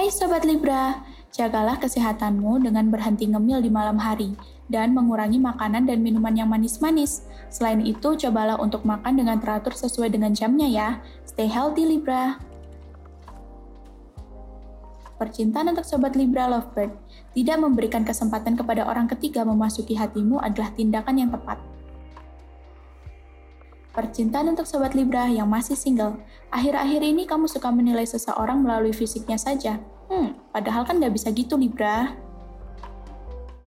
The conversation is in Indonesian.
Hai Sobat Libra, jagalah kesehatanmu dengan berhenti ngemil di malam hari dan mengurangi makanan dan minuman yang manis-manis. Selain itu, cobalah untuk makan dengan teratur sesuai dengan jamnya ya. Stay healthy Libra. Percintaan untuk Sobat Libra Lovebird tidak memberikan kesempatan kepada orang ketiga memasuki hatimu adalah tindakan yang tepat. Percintaan untuk Sobat Libra yang masih single. Akhir-akhir ini kamu suka menilai seseorang melalui fisiknya saja. Hmm, padahal kan nggak bisa gitu Libra.